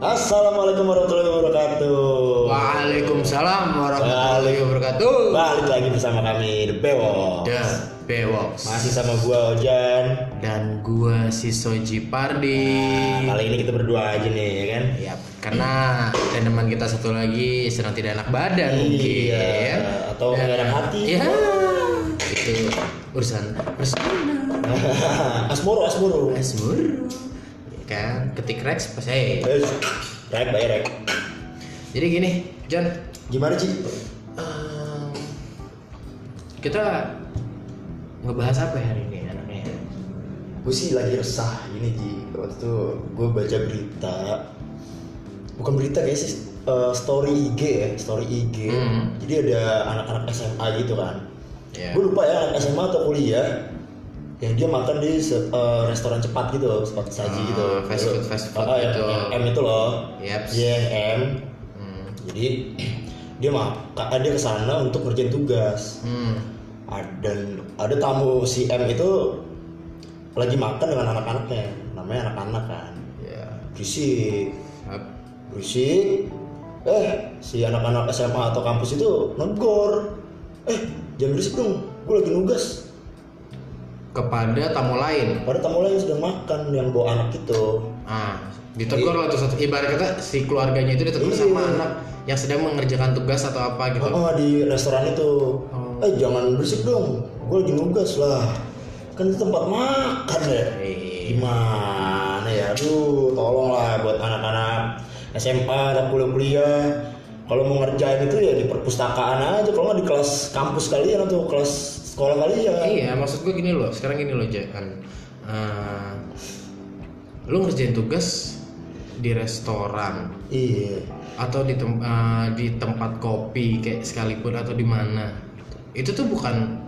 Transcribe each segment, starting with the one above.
Assalamualaikum warahmatullahi wabarakatuh. Waalaikumsalam warahmatullahi wabarakatuh. Balik lagi bersama kami The Bewok. The Bewoks Masih sama gua Ojan. dan gua si Soji Pardi. Kali ini kita berdua aja nih, ya kan? Ya, karena teman kita satu lagi sedang tidak enak badan mungkin. Iya, atau nggak enak hati. Ya, itu urusan personal. asmoro, asmoro. Asmur. Kan, ketik Rex pas hey. Eh, Rek, bayar rek. Jadi gini, John, Gimana sih? Ehm, kita ngebahas apa ya hari ini anaknya? Gue sih lagi resah ini Ji. Waktu itu gue baca berita. Bukan berita guys, sih eh, story IG ya, story IG. Hmm. Jadi ada anak-anak SMA gitu kan. Ya. gue lupa ya anak SMA atau kuliah yang dia makan di eh, restoran cepat gitu cepat saji Ah, gitu fast food, fast food Ah, yang- gitu. yang M itu loh. Dia yang M. Hmm. jadi dia makan dia ke sana untuk ngerjain tugas. Hmm. Ah, dan ada tamu si M itu lagi makan dengan anak-anaknya. Namanya anak-anak kan. Ya. berisik. Ap- berisik. Eh si anak-anak SMA atau kampus itu negor eh jangan berisik dong. Gue lagi nugas Kepada tamu lain. pada tamu lain sedang makan yang bawa anak itu Ah, ditegur lah tuh satu. Ibarat kata si keluarganya itu ditegur Iya. sama anak yang sedang mengerjakan tugas atau apa gitu. oh, di restoran itu Oh. eh jangan berisik dong gue lagi nugas lah kan itu tempat makan ya Eh, gimana ya aduh tolonglah buat anak-anak SMA atau kuliah-kuliah kalau mau ngerjain itu ya di perpustakaan aja kalau nggak di kelas kampus kalian atau kelas sekolah kalian Iya, maksud gue gini loh. Sekarang gini loh, jangan. Uh, lu ngerjain tugas di restoran iya atau di tem- eh, di tempat kopi kayak sekalipun atau di mana itu tuh bukan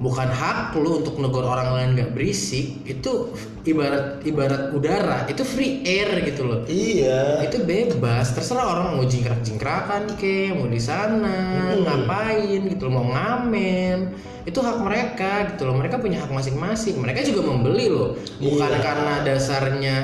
bukan hak lu untuk negor orang lain nggak berisik itu ibarat ibarat udara itu free air gitu loh. Iya. Itu bebas terserah orang mau jingkrak jingkrakan ke mau di sana Hmm. ngapain gitu loh mau ngamen. Itu hak mereka gitu loh mereka punya hak masing-masing. Mereka juga membeli loh. Bukan Iya. karena dasarnya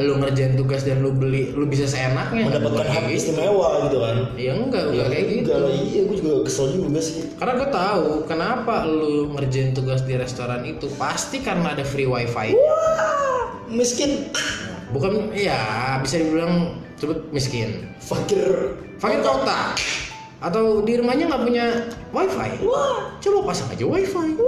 lu ngerjain tugas dan lu beli lu bisa seenaknya. Mendapatkan hak gitu. istimewa gitu kan? Ya enggak enggak kayak gitu. Enggak iya gue juga kesel juga sih. Karena gue tahu kenapa lu ngerjain tugas di restoran itu? Pasti karena ada free wifi miskin. Bukan ya bisa dibilang sebut miskin. Fakir. Fakir kota. Atau di rumahnya nggak punya wifi? Wah. Coba pasang aja wifi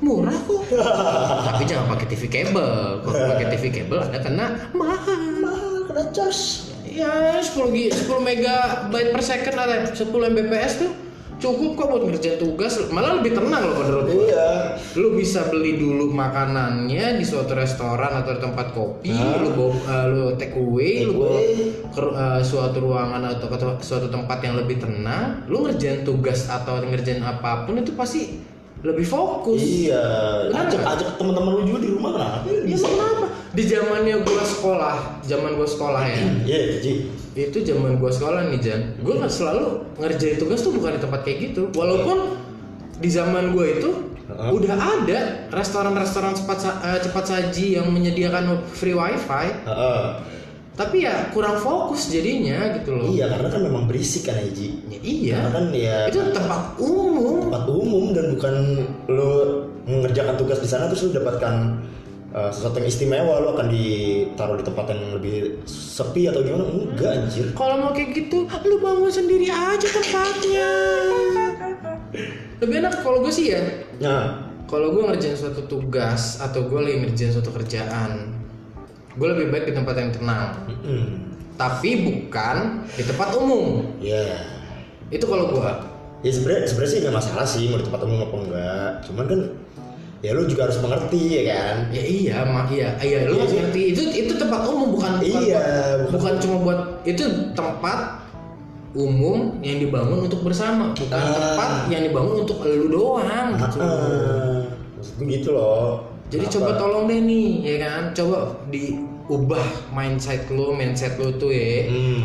murah kok. Tapi jangan pakai TV kabel kalau pakai TV kabel ada kena mahal. Mahal kena charge. Ya 10 gi 10 megabyte per second ada 10 mbps tuh. Cukup kok buat ngerjain tugas. Malah lebih tenang loh menurut gue iya. Lu bisa beli dulu makanannya di suatu restoran atau di tempat kopi Ah. lu bawa uh, lu take away Take lu bawa ke uh, suatu ruangan atau ke suatu tempat yang lebih tenang. Lu ngerjain tugas atau ngerjain apa pun itu pasti lebih fokus iya ajak ajak teman-teman lu juga di rumah kenapa Ya kenapa? Di zamannya gua sekolah, zaman gua sekolah ya. iya Ji Itu zaman gua sekolah nih Jan. Gua nggak selalu ngerjain tugas tuh bukan di tempat kayak gitu. Walaupun di zaman gua itu Heeh. udah ada restoran-restoran cepat sa- eh, cepat saji yang menyediakan free wifi, Heeh. Tapi ya kurang fokus jadinya gitu loh. iya karena kan memang berisik kan ya Ji Ya, iya. karena kan ya Itu tempat umum. tempat umum dan bukan lu mengerjakan tugas di sana terus lu dapatkan uh, sesuatu yang istimewa lu akan ditaruh di tempat yang lebih sepi atau gimana enggak anjir Kalau mau kayak gitu, lu bangun sendiri aja tempatnya. Lebih enak kalau gue sih ya, nah kalau gue ngerjain suatu tugas atau gue lagi ngerjain suatu kerjaan gue lebih baik di tempat yang tenang. Mm, tapi bukan di tempat umum. Ya itu kalau gue ya sebenarnya sebenarnya sih nggak masalah sih mau di tempat umum apa enggak. Cuman kan ya lu juga harus mengerti ya kan? Ya iya mak iya. Iya lu Iya, harus iya. ngerti. Itu itu tempat umum bukan bukan Iya, bukan- bukan cuma buat itu tempat umum yang dibangun untuk bersama. Bukan Ah. tempat yang dibangun untuk lu doang gitu. Ah, maksud gue gitu loh Jadi Kenapa? coba tolong deh nih, ya kan? Coba diubah mindset lu, mindset lu tuh ya. hmm.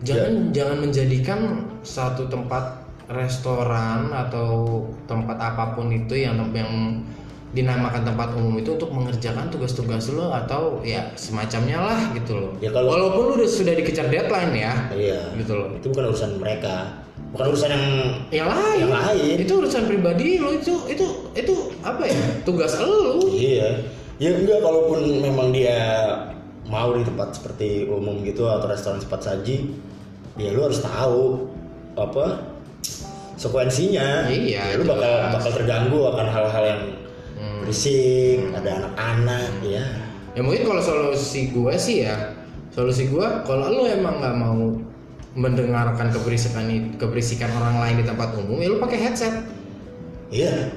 Jangan jangan menjadikan satu tempat restoran atau tempat apa pun itu yang yang dinamakan tempat umum itu untuk mengerjakan tugas-tugas lo atau ya semacamnya lah gitu loh. Ya, kalau- Walaupun lu udah sudah dikejar deadline ya, iya gitu loh. itu bukan urusan mereka bukan urusan yang Yang lain, Yang lain. itu urusan pribadi lo itu itu itu apa ya? Tugas lo. iya ya enggak kalaupun memang dia mau di tempat seperti umum gitu atau restoran cepat saji ya lu harus tahu apa sekuensinya Iya, ya, lu bakal jelas. bakal terganggu akan hal-hal yang Hmm. berisik ada anak-anak ya Ya mungkin kalau solusi gue sih ya, solusi gue kalau lo emang nggak mau mendengarkan keberisikan keberisikan orang lain di tempat umum, ya lo pakai headset. iya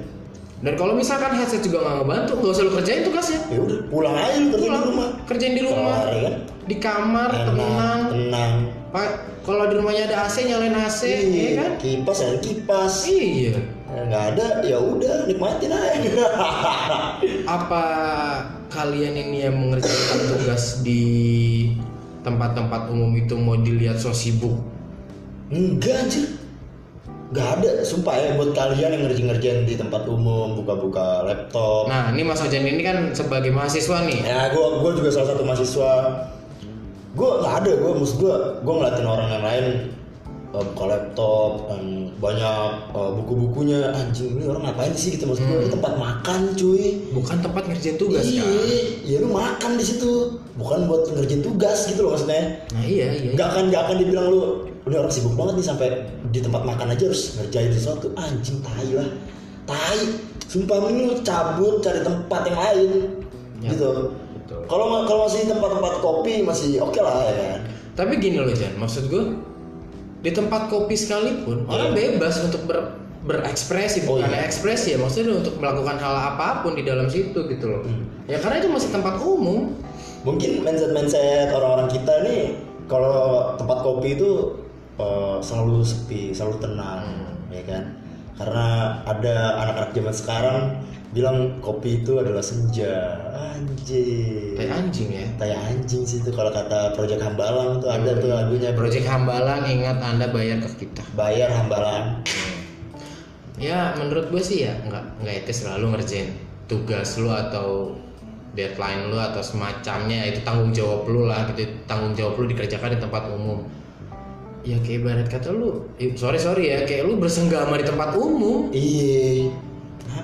Dan kalau misalkan headset juga nggak ngebantu, nggak usah lo kerjain tugasnya. ya udah pulang aja lu kerja di Pulang, rumah kerjain di rumah, Kelar, ya kan di kamar, tenang. enak tenang Pak, kalau di rumahnya ada AC, nyalain AC, ya Iya, kan? kipas ya kipas Iya. nggak ada ya udah nikmatin aja Apa kalian ini yang mengerjakan tugas di tempat-tempat umum itu mau dilihat so sibuk? enggak anjir nggak ada sumpah ya buat kalian yang ngerjain-ngerjain di tempat umum buka-buka laptop Nah, ini Mas Ojan ini kan sebagai mahasiswa nih. ya gua gua juga salah satu mahasiswa gua nggak ada gua maksud gua gua ngeliatin orang yang lain eh, buka laptop dan banyak eh, buku-bukunya anjing ini orang ngapain sih gitu maksud gua ini tempat makan cuy Bukan tempat ngerjain tugas iya, kan? ya lu makan di situ, bukan buat ngerjain tugas gitu loh maksudnya. Nah iya iya. Nggak akan nggak akan dibilang lu udah orang sibuk banget nih sampai di tempat makan aja harus ngerjain sesuatu. Anjing tai lah, tai. Sumpah lu cabut cari tempat yang lain, Ya, gitu. Kalau kalau masih tempat-tempat kopi masih oke lah ya kan. Tapi gini loh Jan, maksud gue di tempat kopi sekalipun orang bebas untuk ber- berekspresi Oh, bukan iya. ekspresi ya maksudnya untuk melakukan hal apa pun di dalam situ gitu loh. Hmm. Ya karena itu masih tempat umum. Mungkin mindset-mindset orang-orang kita nih kalau tempat kopi itu eh, selalu sepi, selalu tenang, ya kan? Karena ada anak-anak zaman sekarang bilang kopi itu adalah senja, anjing. Kayak anjing ya. Tai anjing sih itu kalau kata Project Hambalang tuh ada tuh lagunya Project Hambalang ingat Anda bayar ke kita. Bayar Hambalang. Ya menurut gue sih ya nggak nggak etis selalu ngerjain tugas lu atau deadline lu atau semacamnya itu tanggung jawab lu lah gitu tanggung jawab lu dikerjakan di tempat umum ya kayak ibarat kata lu sorry sorry ya kayak lu bersenggama di tempat umum Iya.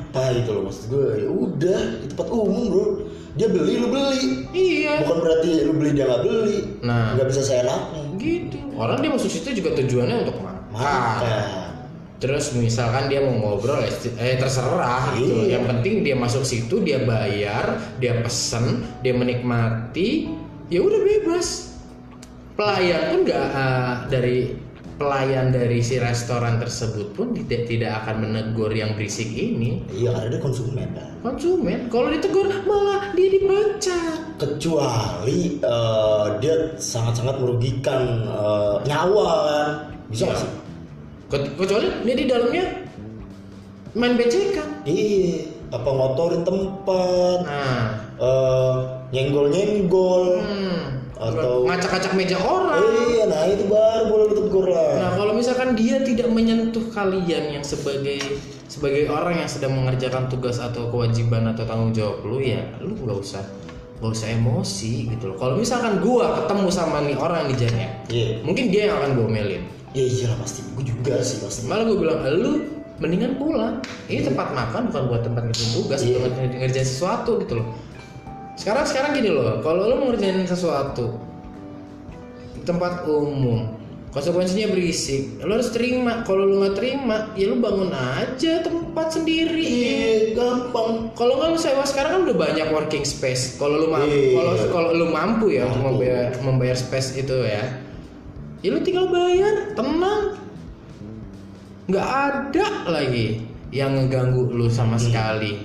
Kenapa gitu loh maksud gue? Ya udah, di tempat umum bro. Dia beli, lu beli. iya Bukan berarti lu beli dia nggak beli. Nah. nggak bisa seenaknya. gitu orang dia masuk situ juga tujuannya untuk makan Makan. terus misalkan dia mau ngobrol eh terserah gitu Iya. yang penting dia masuk situ dia bayar dia pesen dia menikmati ya udah bebas pelayan pun nggak eh, dari pelayan dari si restoran tersebut pun tidak tidak akan menegur yang berisik ini Iya karena dia konsumen kan. konsumen kalau ditegur malah dia dipecat Kecuali eh, dia sangat-sangat merugikan eh, nyawa kan. Bisa nggak Iya. sih? Ke- kecuali dia di dalamnya main BCK Iya. Apa ngotorin tempat, nah eh, nyenggol-nyenggol. hmm, Atau- ngacak-ngacak meja orang Iya, nah itu baru boleh ditegur lah. Nah, kalau misalkan dia tidak menyentuh kalian yang sebagai sebagai orang yang sedang mengerjakan tugas atau kewajiban atau tanggung jawab lu ya, lu nggak usah nggak usah emosi gitu loh. Kalau misalkan gua ketemu sama nih orang nih Jan ya, Iya. mungkin dia yang akan gua omelin. Iya iyalah pasti. Gue juga sih pasti. Malah gua bilang, lu mendingan pulang. Ini tempat makan bukan buat tempat ngerjain tugas, bukan ngerjain ngerjain sesuatu gitu loh. Sekarang sekarang gini loh, kalau lu mau ngerjain sesuatu tempat umum, konsekuensinya berisik, lu harus terima. Kalau lu nggak terima, ya lu bangun aja tempat sendiri. Iya, gampang. Kalau nggak lu sewa sekarang kan udah banyak working space. Kalau lu mampu, Iya. kalau kalau lu mampu ya untuk Mampu. membayar membayar space itu ya, ya lu tinggal bayar, tenang. Nggak ada lagi yang ngeganggu lu sama sekali.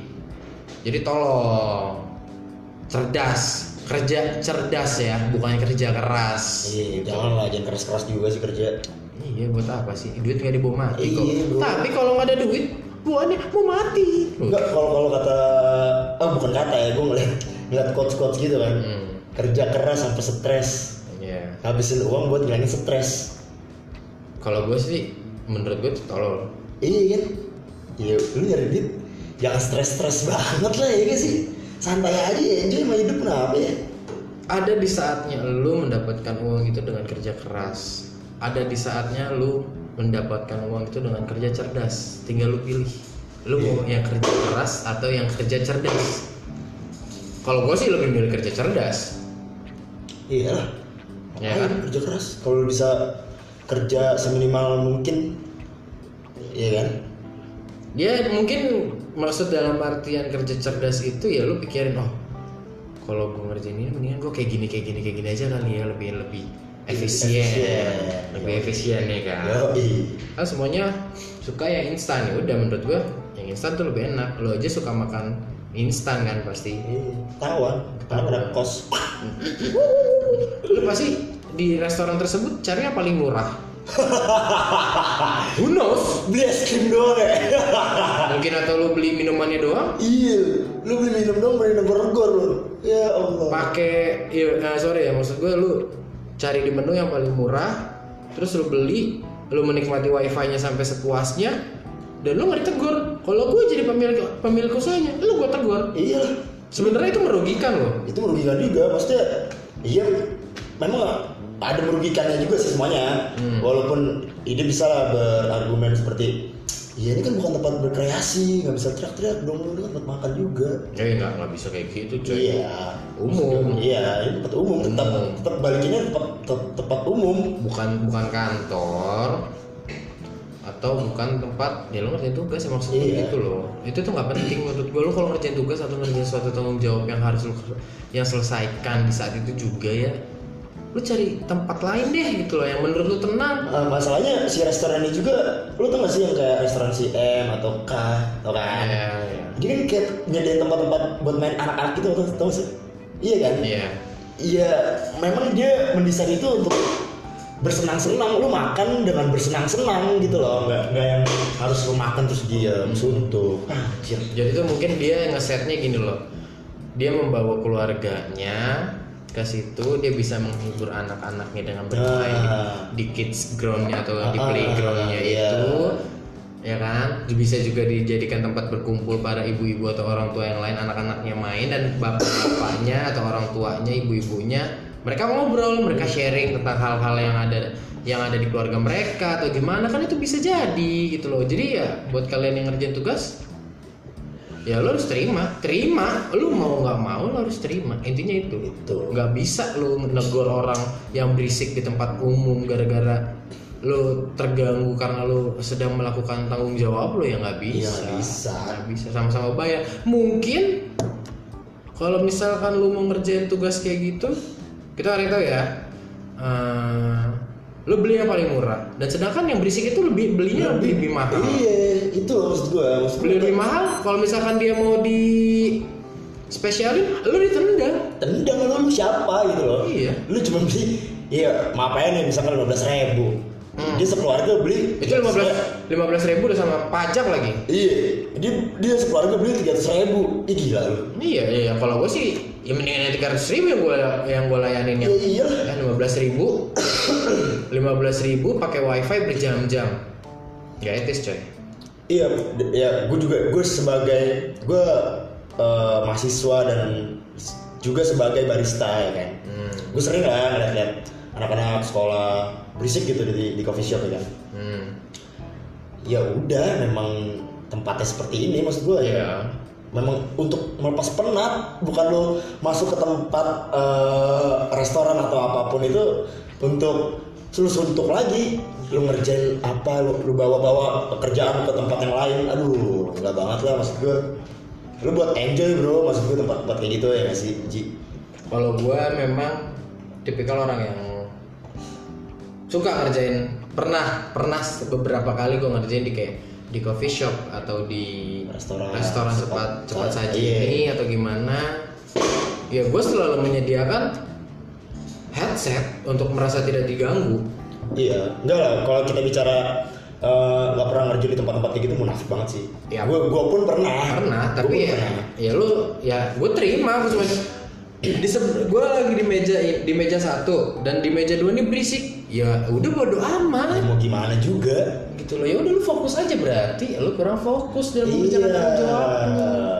Jadi tolong cerdas, kerja cerdas ya, bukannya kerja keras. Iya, jangan lah, jangan keras-keras juga sih kerja. Iya buat apa sih? Duit nggak dibawa mati kok. Iya, bro. Tapi kalau nggak ada duit, buahnya mau mati. Enggak, kalau kalau kata, ah bukan kata ya, gue ngeliat ngeliat coach-coach gitu kan. Hmm. Kerja keras sampai stres, Iya. habisin uang buat ngilangin stres. Kalau gue sih, menurut gue tuh tolol. Iya kan? Iya, lu nyari duit jangan stres-stres banget lah ya gak sih santai aja enjoy sama hidup kenapa ya? Ada di saatnya lu mendapatkan uang itu dengan kerja keras. Ada di saatnya lu mendapatkan uang itu dengan kerja cerdas. Tinggal lu pilih. Lu mau yang kerja keras atau yang kerja cerdas. Kalau gue sih lebih milih kerja cerdas. Iya lah. Ya kan? kerja keras. Kalau bisa kerja seminimal mungkin iya kan? Ya mungkin maksud dalam artian kerja cerdas itu ya lu pikirin oh kalau gue ngerjain ini mendingan gue kayak gini kayak gini kayak gini aja kali ya lebih lebih efisien. Efisien. lebih efisien ya kan? Yoi. kan semuanya suka yang instan. Ya udah menurut gua yang instan tuh lebih enak. Lo aja suka makan instan kan pasti. Iya, tawan karena ada kos. Lo pasti di restoran tersebut cari yang paling murah who knows? Beli es krim doang ya? Mungkin atau lo beli minumannya doang? Iya. Lu beli minum dong beli negor-negor lu. Ya Allah. Pakai ya nah, sorry ya maksud gue lu cari di menu yang paling murah terus lu beli lu menikmati wifi nya sampai sepuasnya dan lu nggak ditegur. Kalau gue jadi pemilik pemilik usahanya lu gue tegur. Iya. Sebenarnya itu merugikan loh. Itu merugikan juga maksudnya iya memang ada merugikannya juga sih semuanya Hmm. walaupun ide bisa lah berargumen seperti iya ini kan bukan tempat berkreasi nggak bisa teriak-teriak dong lu kan tempat makan juga Eh nggak nggak bisa kayak gitu cuy. iya Umum. iya ini tempat umum tetap Umum. tetap balikinnya tempat te- tempat umum Bukan bukan kantor atau bukan tempat ya lo ngerjain tugas ya maksud gue Iya. gitu loh itu tuh nggak penting menurut gue lo kalau ngerjain tugas atau ngerjain suatu tanggung jawab yang harus lo yang selesaikan di saat itu juga ya lo cari tempat lain deh gitu loh yang menurut lo tenang. Eh, masalahnya si restoran ini juga lu tau gak sih yang kayak restoran si M atau K tau kan? Ya ya dia kan kayak nyediain tempat-tempat buat main anak-anak gitu tau, tau sih? Iya kan? Iya. Iya, memang dia mendesain itu untuk bersenang-senang. Lu makan dengan bersenang-senang gitu loh, nggak nggak yang harus lu makan terus diam suntuk. Anjir. jadi tuh mungkin dia ngesetnya gini loh. Dia membawa keluarganya ke situ dia bisa menghibur anak-anaknya dengan bermain di, Nah. di kids groundnya atau di Ah, playgroundnya iya. itu ya kan bisa juga dijadikan tempat berkumpul para ibu-ibu atau orang tua yang lain anak-anaknya main dan bapak-bapaknya atau orang tuanya ibu-ibunya mereka ngobrol mereka sharing tentang hal-hal yang ada yang ada di keluarga mereka atau gimana kan itu bisa jadi gitu loh jadi ya buat kalian yang ngerjain tugas ya lo harus terima. Terima. Lu mau nggak mau lo harus terima. Intinya itu. Itu. nggak bisa lu menegur orang yang berisik di tempat umum gara-gara lu terganggu karena lu sedang melakukan tanggung jawab lo ya nggak bisa. nggak bisa. Nggak bisa. Sama-sama bayar. Mungkin kalau misalkan lu mau ngerjain tugas kayak gitu kita hari tahu ya. Eh, lu beli yang paling murah. Dan sedangkan yang berisik itu lebih belinya lebih, lebih mahal. Iya, itu loh maksud gua. Maksud beli lebih mahal kalau misalkan dia mau di spesialin lu ditendang. Tendang lu siapa gitu loh. Iya. Lu cuma beli Iya, maaf aja nih misalkan 15 ribu. Hmm. Dia sekeluarga beli itu 15 15 ribu. udah sama pajak lagi. Iya, dia dia sekeluarga beli 300 ribu. Ih gila lu. Iya iya kalau gue sih ya mendingan yang 300 ribu yang gue yang gue layanin yang Iya iya ya 15 ribu 15 ribu pakai wifi berjam-jam gak etis coy Iya, ya gue juga gue sebagai gue eh, mahasiswa dan juga sebagai barista ya kan. hmm. Gue sering lah ngeliat-liat anak-anak sekolah berisik gitu di, di coffee shop ya kan. Hmm. Ya udah, memang tempatnya seperti ini maksud gue Iya. ya. Memang untuk melepas penat, bukan lo masuk ke tempat eh, restoran atau apa pun itu untuk lu suntuk lagi. Lu ngerjain apa? Lu, lu bawa-bawa pekerjaan ke tempat yang lain. Aduh nggak banget lah maksud gue lu buat enjoy bro. Maksud gue tempat-tempat kayak gitu ya nggak sih Ji? Kalau gue memang tipikal orang yang suka ngerjain. Pernah pernah beberapa kali gue ngerjain di kayak di coffee shop atau di Restoran. restoran Cepat- cepat cepat cepat- saji iya. ini atau gimana. Ya gue selalu menyediakan headset untuk merasa tidak diganggu. Iya enggak lah. Kalau kita bicara eh, nggak pernah ngerjain di tempat-tempat kayak gitu munafik banget sih. Ya. gue gue pun pernah. Pernah tapi ya pernah. ya lu ya gue terima aku cuma di gue lagi di meja di meja satu dan di meja dua ini berisik. Ya udah bodo Ya, amat mau gimana juga? Gitu loh ya udah lu fokus aja berarti. Lu kurang fokus dalam mengerjakan iya tanggung jawab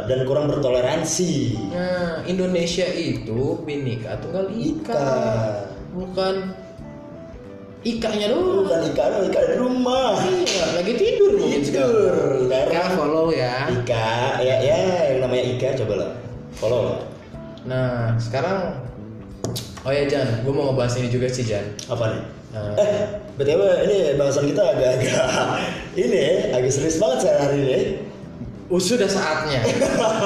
dan kurang bertoleransi. Nah, Indonesia itu binika tunggal ika, Ika. bukan ikanya doang. bukan ikan ikan di rumah. Iya, lagi tidur mungkin Tidur, sekarang. Ika follow ya. Ika ya ya yang namanya Ika coba lah follow lah Nah, sekarang Oh ya Jan, gue mau ngebahas ini juga sih Jan. apa nih Nah, eh btw ini bahasan kita agak-agak ini ya, agak serius banget saya hari ini oh, sudah saatnya.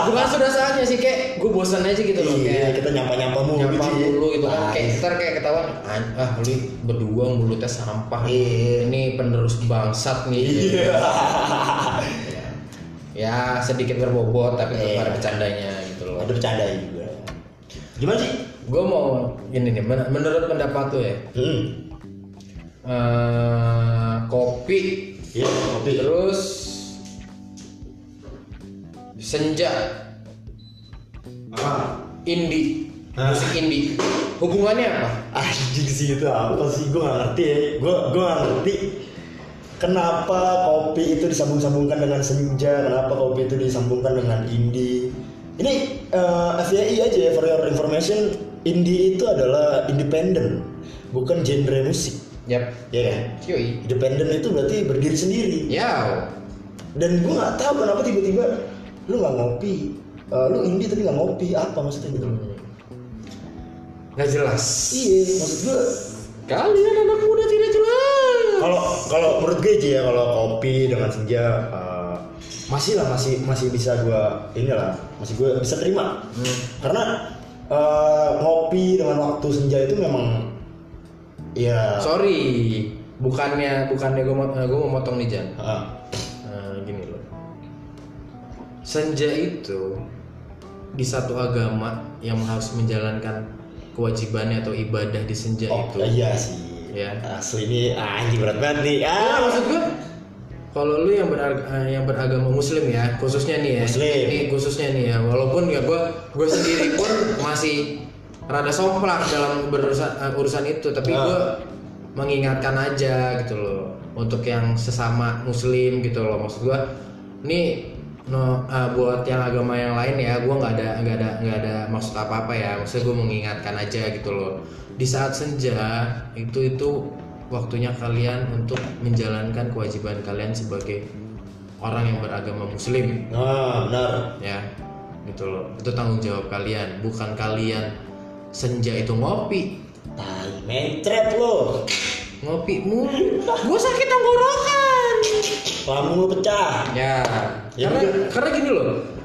Bukan sudah saatnya sih kayak gue bosan aja gitu loh iya kayak kita nyampa-nyampa mulu nyapa gitu ya. dulu gitu kan Ah, kayak ntar kayak ketahuan "An- ah lu berdua mulutnya sampah Iya. ini penerus bangsat nih gitu. iya ya sedikit berbobot tapi tetap Iya. ada bercandanya gitu loh ada bercanda juga gimana sih? Gue mau ini nih men- menurut pendapat tuh ya. Hmm. Eh, kopi. Iya kopi. Terus senja. Apa? Indie Ah. musik indie hubungannya apa? Anjing sih itu apa sih? Gue gak ngerti ya. Gue gue gak ngerti. Kenapa kopi itu disambung-sambungkan dengan senja? Kenapa kopi itu disambungkan dengan indie ini eh, FYI aja ya for your information indie itu adalah independen bukan genre musik. Yap. Ya kan? Yoi. Independen itu berarti berdiri sendiri. Ya dan gue nggak tahu kenapa tiba-tiba lu nggak ngopi. Eh, lu indie tapi nggak ngopi apa maksudnya gitu? Nggak jelas. Iya maksud gue kalian anak muda tidak jelas. Kalau kalau menurut gue aja ya kalau kopi dengan senja eh, masih lah masih masih bisa gue inilah masih gue bisa terima. Hmm. karena eh, ngopi dengan waktu senja itu memang ya. Sorry bukannya bukannya gue mau gue mau motong nih Jan. Ah, Nah, gini loh. Senja itu di satu agama yang harus menjalankan kewajibannya atau ibadah di senja oh itu. iya sih. Ya. asli ini ah, anjing berat banget nih. Ya, ah. maksud gue kalau lu yang berag- eh, yang beragama muslim ya khususnya nih ya. Muslim. ini khususnya nih ya walaupun ya gue gue sendiri pun masih rada somplak dalam berurusan eh, urusan itu. Tapi Ah. gue mengingatkan aja gitu loh untuk yang sesama muslim gitu loh. Maksud gue ini no eh, buat yang agama yang lain ya gue nggak ada nggak ada nggak ada maksud apa apa ya. Maksud gue mengingatkan aja gitu loh. Di saat senja itu itu waktunya kalian untuk menjalankan kewajiban kalian sebagai orang yang beragama muslim. Nah benar. Ya gitu loh. Itu tanggung jawab kalian bukan kalian senja itu ngopi. Tai mencret lo. Ngopi mulu. Gue sakit tenggorokan. Lu pecah. Ya Ya karena karena gini loh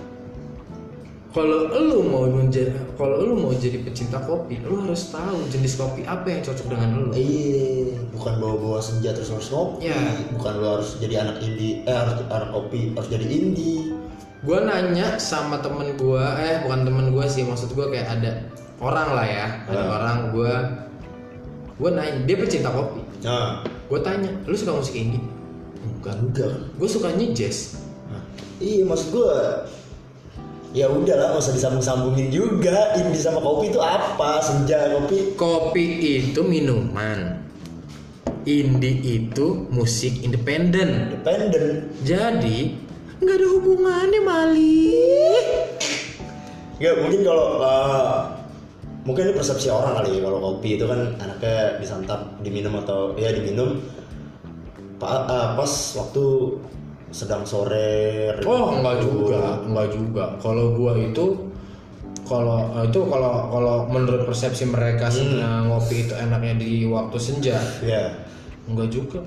kalau lu mau menjadi kalau lu mau jadi pecinta kopi lu harus tahu jenis kopi apa yang cocok dengan lu Iya, bukan bawa-bawa senja terus harus ngopi. Ya. Bukan lu harus jadi anak indie, eh harus anak kopi, harus jadi indie. gue nanya sama temen gue eh bukan temen gue sih maksud gue kayak ada orang lah ya ada Ah. orang gue gue nanya dia pecinta kopi Nah, gue tanya lu suka musik indie bukan enggak. gue sukanya jazz Nah, iya maksud gua ya udahlah nggak usah disambung-sambungin juga. Indie sama kopi itu apa? Senja kopi. Kopi itu minuman. Indie itu musik independen. Independen. Jadi nggak ada hubungannya mali. Ya mungkin kalau uh, mungkin ini persepsi orang kali ya. Kalau kopi itu kan anaknya disantap diminum atau ya diminum. Pa- uh, pas waktu sedang sore Oh enggak juga, enggak juga. Kalau gua itu kalau eh, itu kalau kalau menurut persepsi mereka sih, eh, ngopi itu enaknya di waktu senja. ya Enggak juga.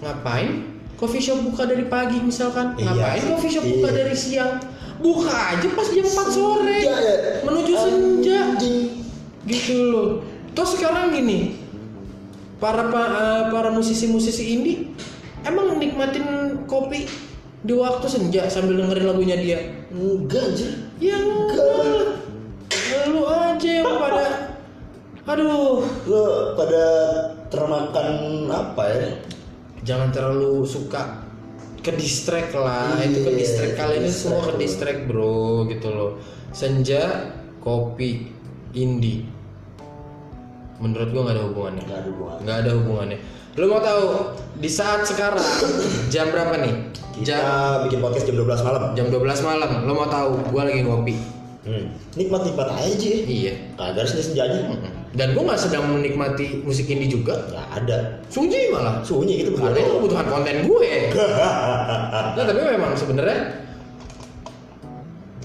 Ngapain? Coffee shop buka dari pagi misalkan. Iya. Ngapain coffee shop buka Iya. dari siang? Buka aja pas jam 4 sore. Senja ya? Menuju senja. Anjing. Gitu loh. Terus sekarang gini. Para pa- eh, para musisi-musisi indie emang nikmatin kopi di waktu senja sambil dengerin lagunya dia. enggak anjir Ya enggak. Lu aja yang pada Aduh, lo pada termakan apa ya jangan terlalu suka ke distract lah. Iya, itu ke distract ke kalian ini distract, semua ke bro. distract, Bro, gitu loh. Senja kopi indie menurut gua nggak ada hubungannya nggak ada hubungan nggak ada hubungannya lu mau tahu di saat sekarang jam berapa nih? Kita jam bikin podcast jam 12 malam. Jam 12 malam. Lu mau tahu gua lagi ngopi. Hmm. nikmat nikmat aja. Iya. Kagak harus senjanya. Dan gua nggak sedang menikmati musik indie juga. Nggak ada. Sunyi malah. Sunyi gitu karena itu kebutuhan konten gue. Nah tapi memang sebenarnya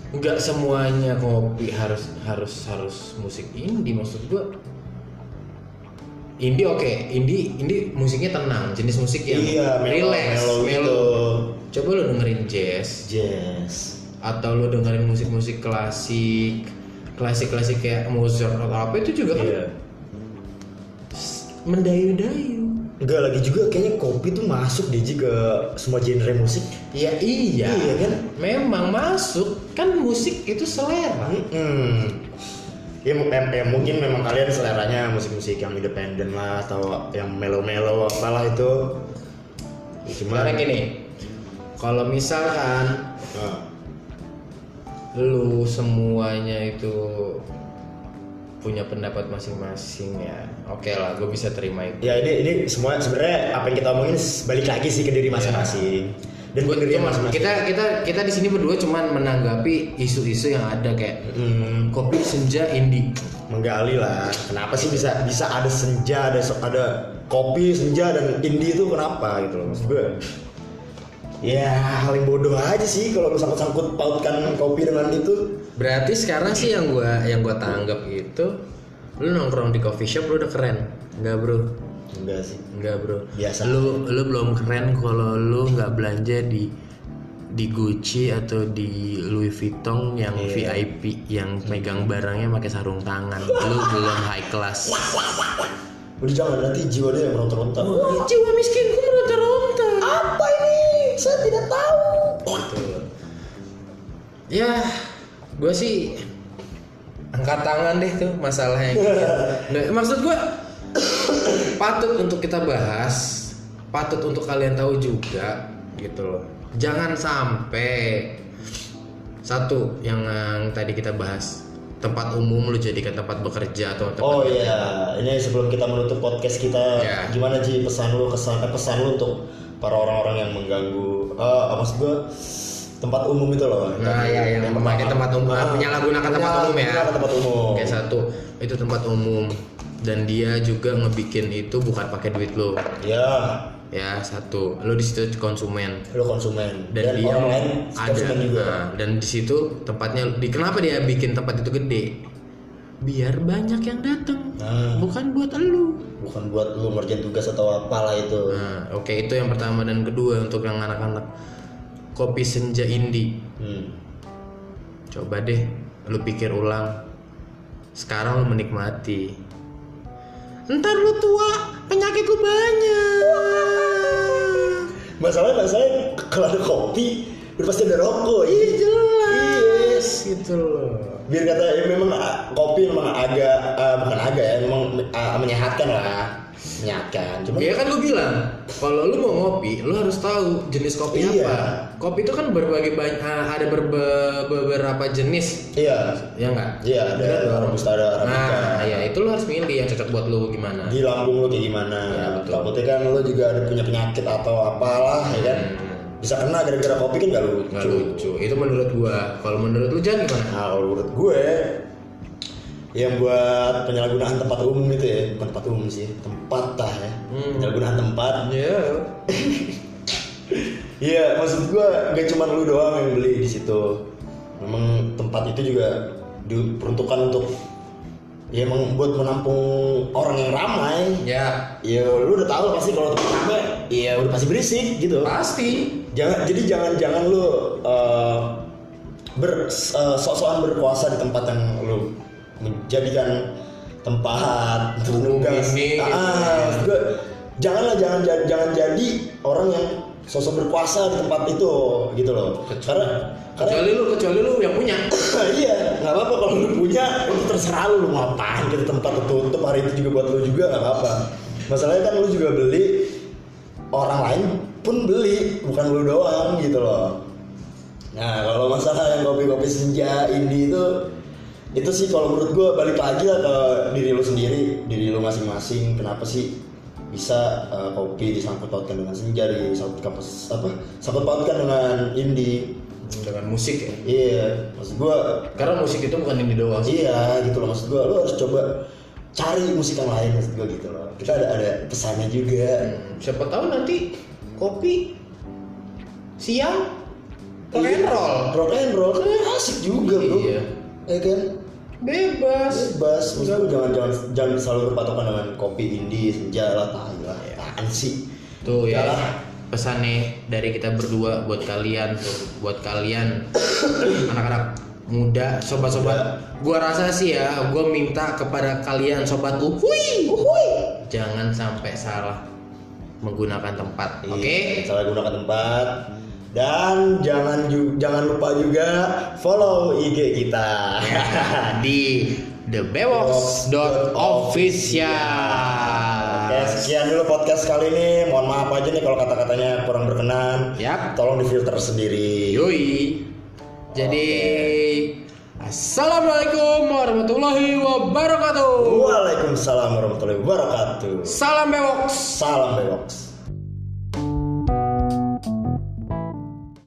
nggak semuanya kopi harus harus harus musik indie maksud gue indie oke indie indie musiknya tenang jenis musik yang iya relax mellow gitu mellow. coba lu dengerin jazz jazz atau lu dengerin musik-musik klasik klasik-klasik kayak Mozart atau apa itu juga kan iya mendayu-dayu Enggak lagi juga kayaknya kopi tuh masuk deh Ji, ke semua genre musik. ya iya Iya kan? memang masuk kan musik itu selera Hmm. Ya, ya mungkin memang kalian seleranya musik-musik yang independen lah atau yang mellow-mellow apalah itu. Ya, Sekarang gini, kalau misalkan Nah, lu semuanya itu punya pendapat masing-masing ya, oke lah, gue bisa terima itu. ya ini ini semua sebenarnya apa yang kita omongin balik lagi sih ke diri masing-masing. Dan Gua cuma- masing-masing. kita kita kita di sini berdua cuman menanggapi isu-isu yang ada kayak Hmm, kopi senja indie. menggali lah. Kenapa sih bisa bisa ada senja, ada ada kopi, senja dan indie itu kenapa gitu loh maksud gue. Ya hal yang bodoh aja sih kalau lu sangkut-sangkut pautkan kopi dengan itu. Berarti sekarang sih yang gua yang gua tanggap itu lu nongkrong di coffee shop lu udah keren. Enggak, Bro. Enggak sih. Enggak bro. Biasa. Lu lu belum keren kalau lu nggak belanja di di Gucci atau di Louis Vuitton yang Iya. VIP yang megang barangnya pakai sarung tangan. Lu belum high class. Udah jangan nanti jiwa dia yang meronta-ronta. jiwa miskinku meronta-ronta. Apa ini? Saya tidak tahu. Gitu. Ya, gue sih angkat tangan deh tuh masalahnya. Gitu. Maksud gue patut untuk kita bahas, patut untuk kalian tahu juga gitu loh. Jangan sampai satu yang, yang tadi kita bahas tempat umum lu jadikan tempat bekerja atau tempat Oh iya, ini sebelum kita menutup podcast kita, Ya. gimana Ji pesan lu kesan eh, pesan lu untuk para orang-orang yang mengganggu eh apa maksud gua tempat umum itu loh. Nah, ya yang memakai tempat umum, Ah, menyalahgunakan tempat umum ya. tempat umum. Oke satu itu tempat umum dan dia juga ngebikin itu bukan pakai duit lo. Ya, ya satu. Lo di situ konsumen. Lu konsumen. Dan, dia orang lain ada juga. nah, dan di situ tempatnya di kenapa dia bikin tempat itu gede? Biar banyak yang datang Nah, bukan buat lu bukan buat lu ngerjain tugas atau apalah itu. nah oke itu yang pertama. Dan kedua untuk yang anak-anak kopi senja indie Hmm. coba deh lu pikir ulang. Sekarang lu menikmati ntar lu tua penyakit lu banyak Masalahnya masalahnya kalau ada kopi, udah pasti ada rokok. Iya Iya. jelas gitu loh biar kata ya memang ah, kopi memang agak ah, bukan agak ya memang ah, menyehatkan lah menyehatkan cuma Ya kan gue bilang, kalau lu mau ngopi, lu harus tahu jenis kopi Iya. apa. Kopi itu kan berbagai banyak, ada berbe- beberapa jenis, iya ya enggak? iya ada dong. robusta ada arabica Nah, ya itu lu harus milih yang cocok buat lu gimana. di lambung lu kayak gimana Iya, betul. takutnya kan lu juga ada punya penyakit atau apalah ya kan Hmm. bisa kena gara-gara kopi kan gak lucu Nggak lucu. Itu menurut gua. Kalau menurut lu jangan gimana? nah kalau menurut gue yang buat penyalahgunaan tempat umum itu ya bukan tempat umum sih tempat lah ya Hmm. penyalahgunaan tempat Ya. Iya, maksud gua gak cuma lu doang yang beli di situ. Memang tempat itu juga diperuntukkan untuk ya emang buat menampung orang yang ramai. Ya, Ya lu udah tahu pasti kalau tempat ramai, ya udah pasti berisik gitu. pasti. Jangan jadi jangan jangan lu eh, ber eh, sok-sokan berkuasa di tempat yang lu menjadikan tempat gitu Ah, ya. maksud gua, janganlah jangan jangan, jangan jadi orang yang sosok berkuasa di tempat itu gitu loh. Karena karena Kecuali lu, kecuali lu yang punya. iya nggak apa-apa kalau lu punya itu terserah lu lu ngapain gitu tempat tertutup hari itu juga buat lu juga nggak apa-apa. Masalahnya kan lu juga beli orang lain pun beli bukan lu doang gitu loh. Nah kalau masalah yang kopi-kopi senja indie itu itu sih kalau menurut gue balik lagi lah ke diri lu sendiri diri lu masing-masing kenapa sih bisa uh, kopi disangkut pautkan dengan senja disangkut kampus apa sangkut pautkan dengan indie. Dengan musik ya? Iya maksud gue karena musik itu bukan ini doang iya gitu loh maksud gue lu harus coba cari musik yang lain maksud gue gitu loh. Kita ada ada pesannya juga. Hmm, siapa tahu nanti kopi siang rock and roll. Rock and roll kan asik juga bro. Iya. ya kan bebas. Bebas. Maksud gue jangan jangan jangan selalu berpatokan dengan kopi indie senja lah tai lah. Apaan sih? Tuh ya. Yalah. pesannya dari kita berdua buat kalian tuh buat kalian. Anak-anak muda sobat-sobat. Gua rasa sih ya gua minta kepada kalian sobat uhui jangan sampai salah menggunakan tempat oke? Iya, salah gunakan tempat dan jangan jangan lupa juga follow IG kita di thebebox.official Oke, sekian dulu podcast kali ini. Mohon maaf aja nih kalau kata-katanya kurang berkenan. Yap. Tolong difilter sendiri. Yoi. Jadi Assalamualaikum warahmatullahi wabarakatuh. Waalaikumsalam warahmatullahi wabarakatuh. Salam Bewox. Salam Bewox.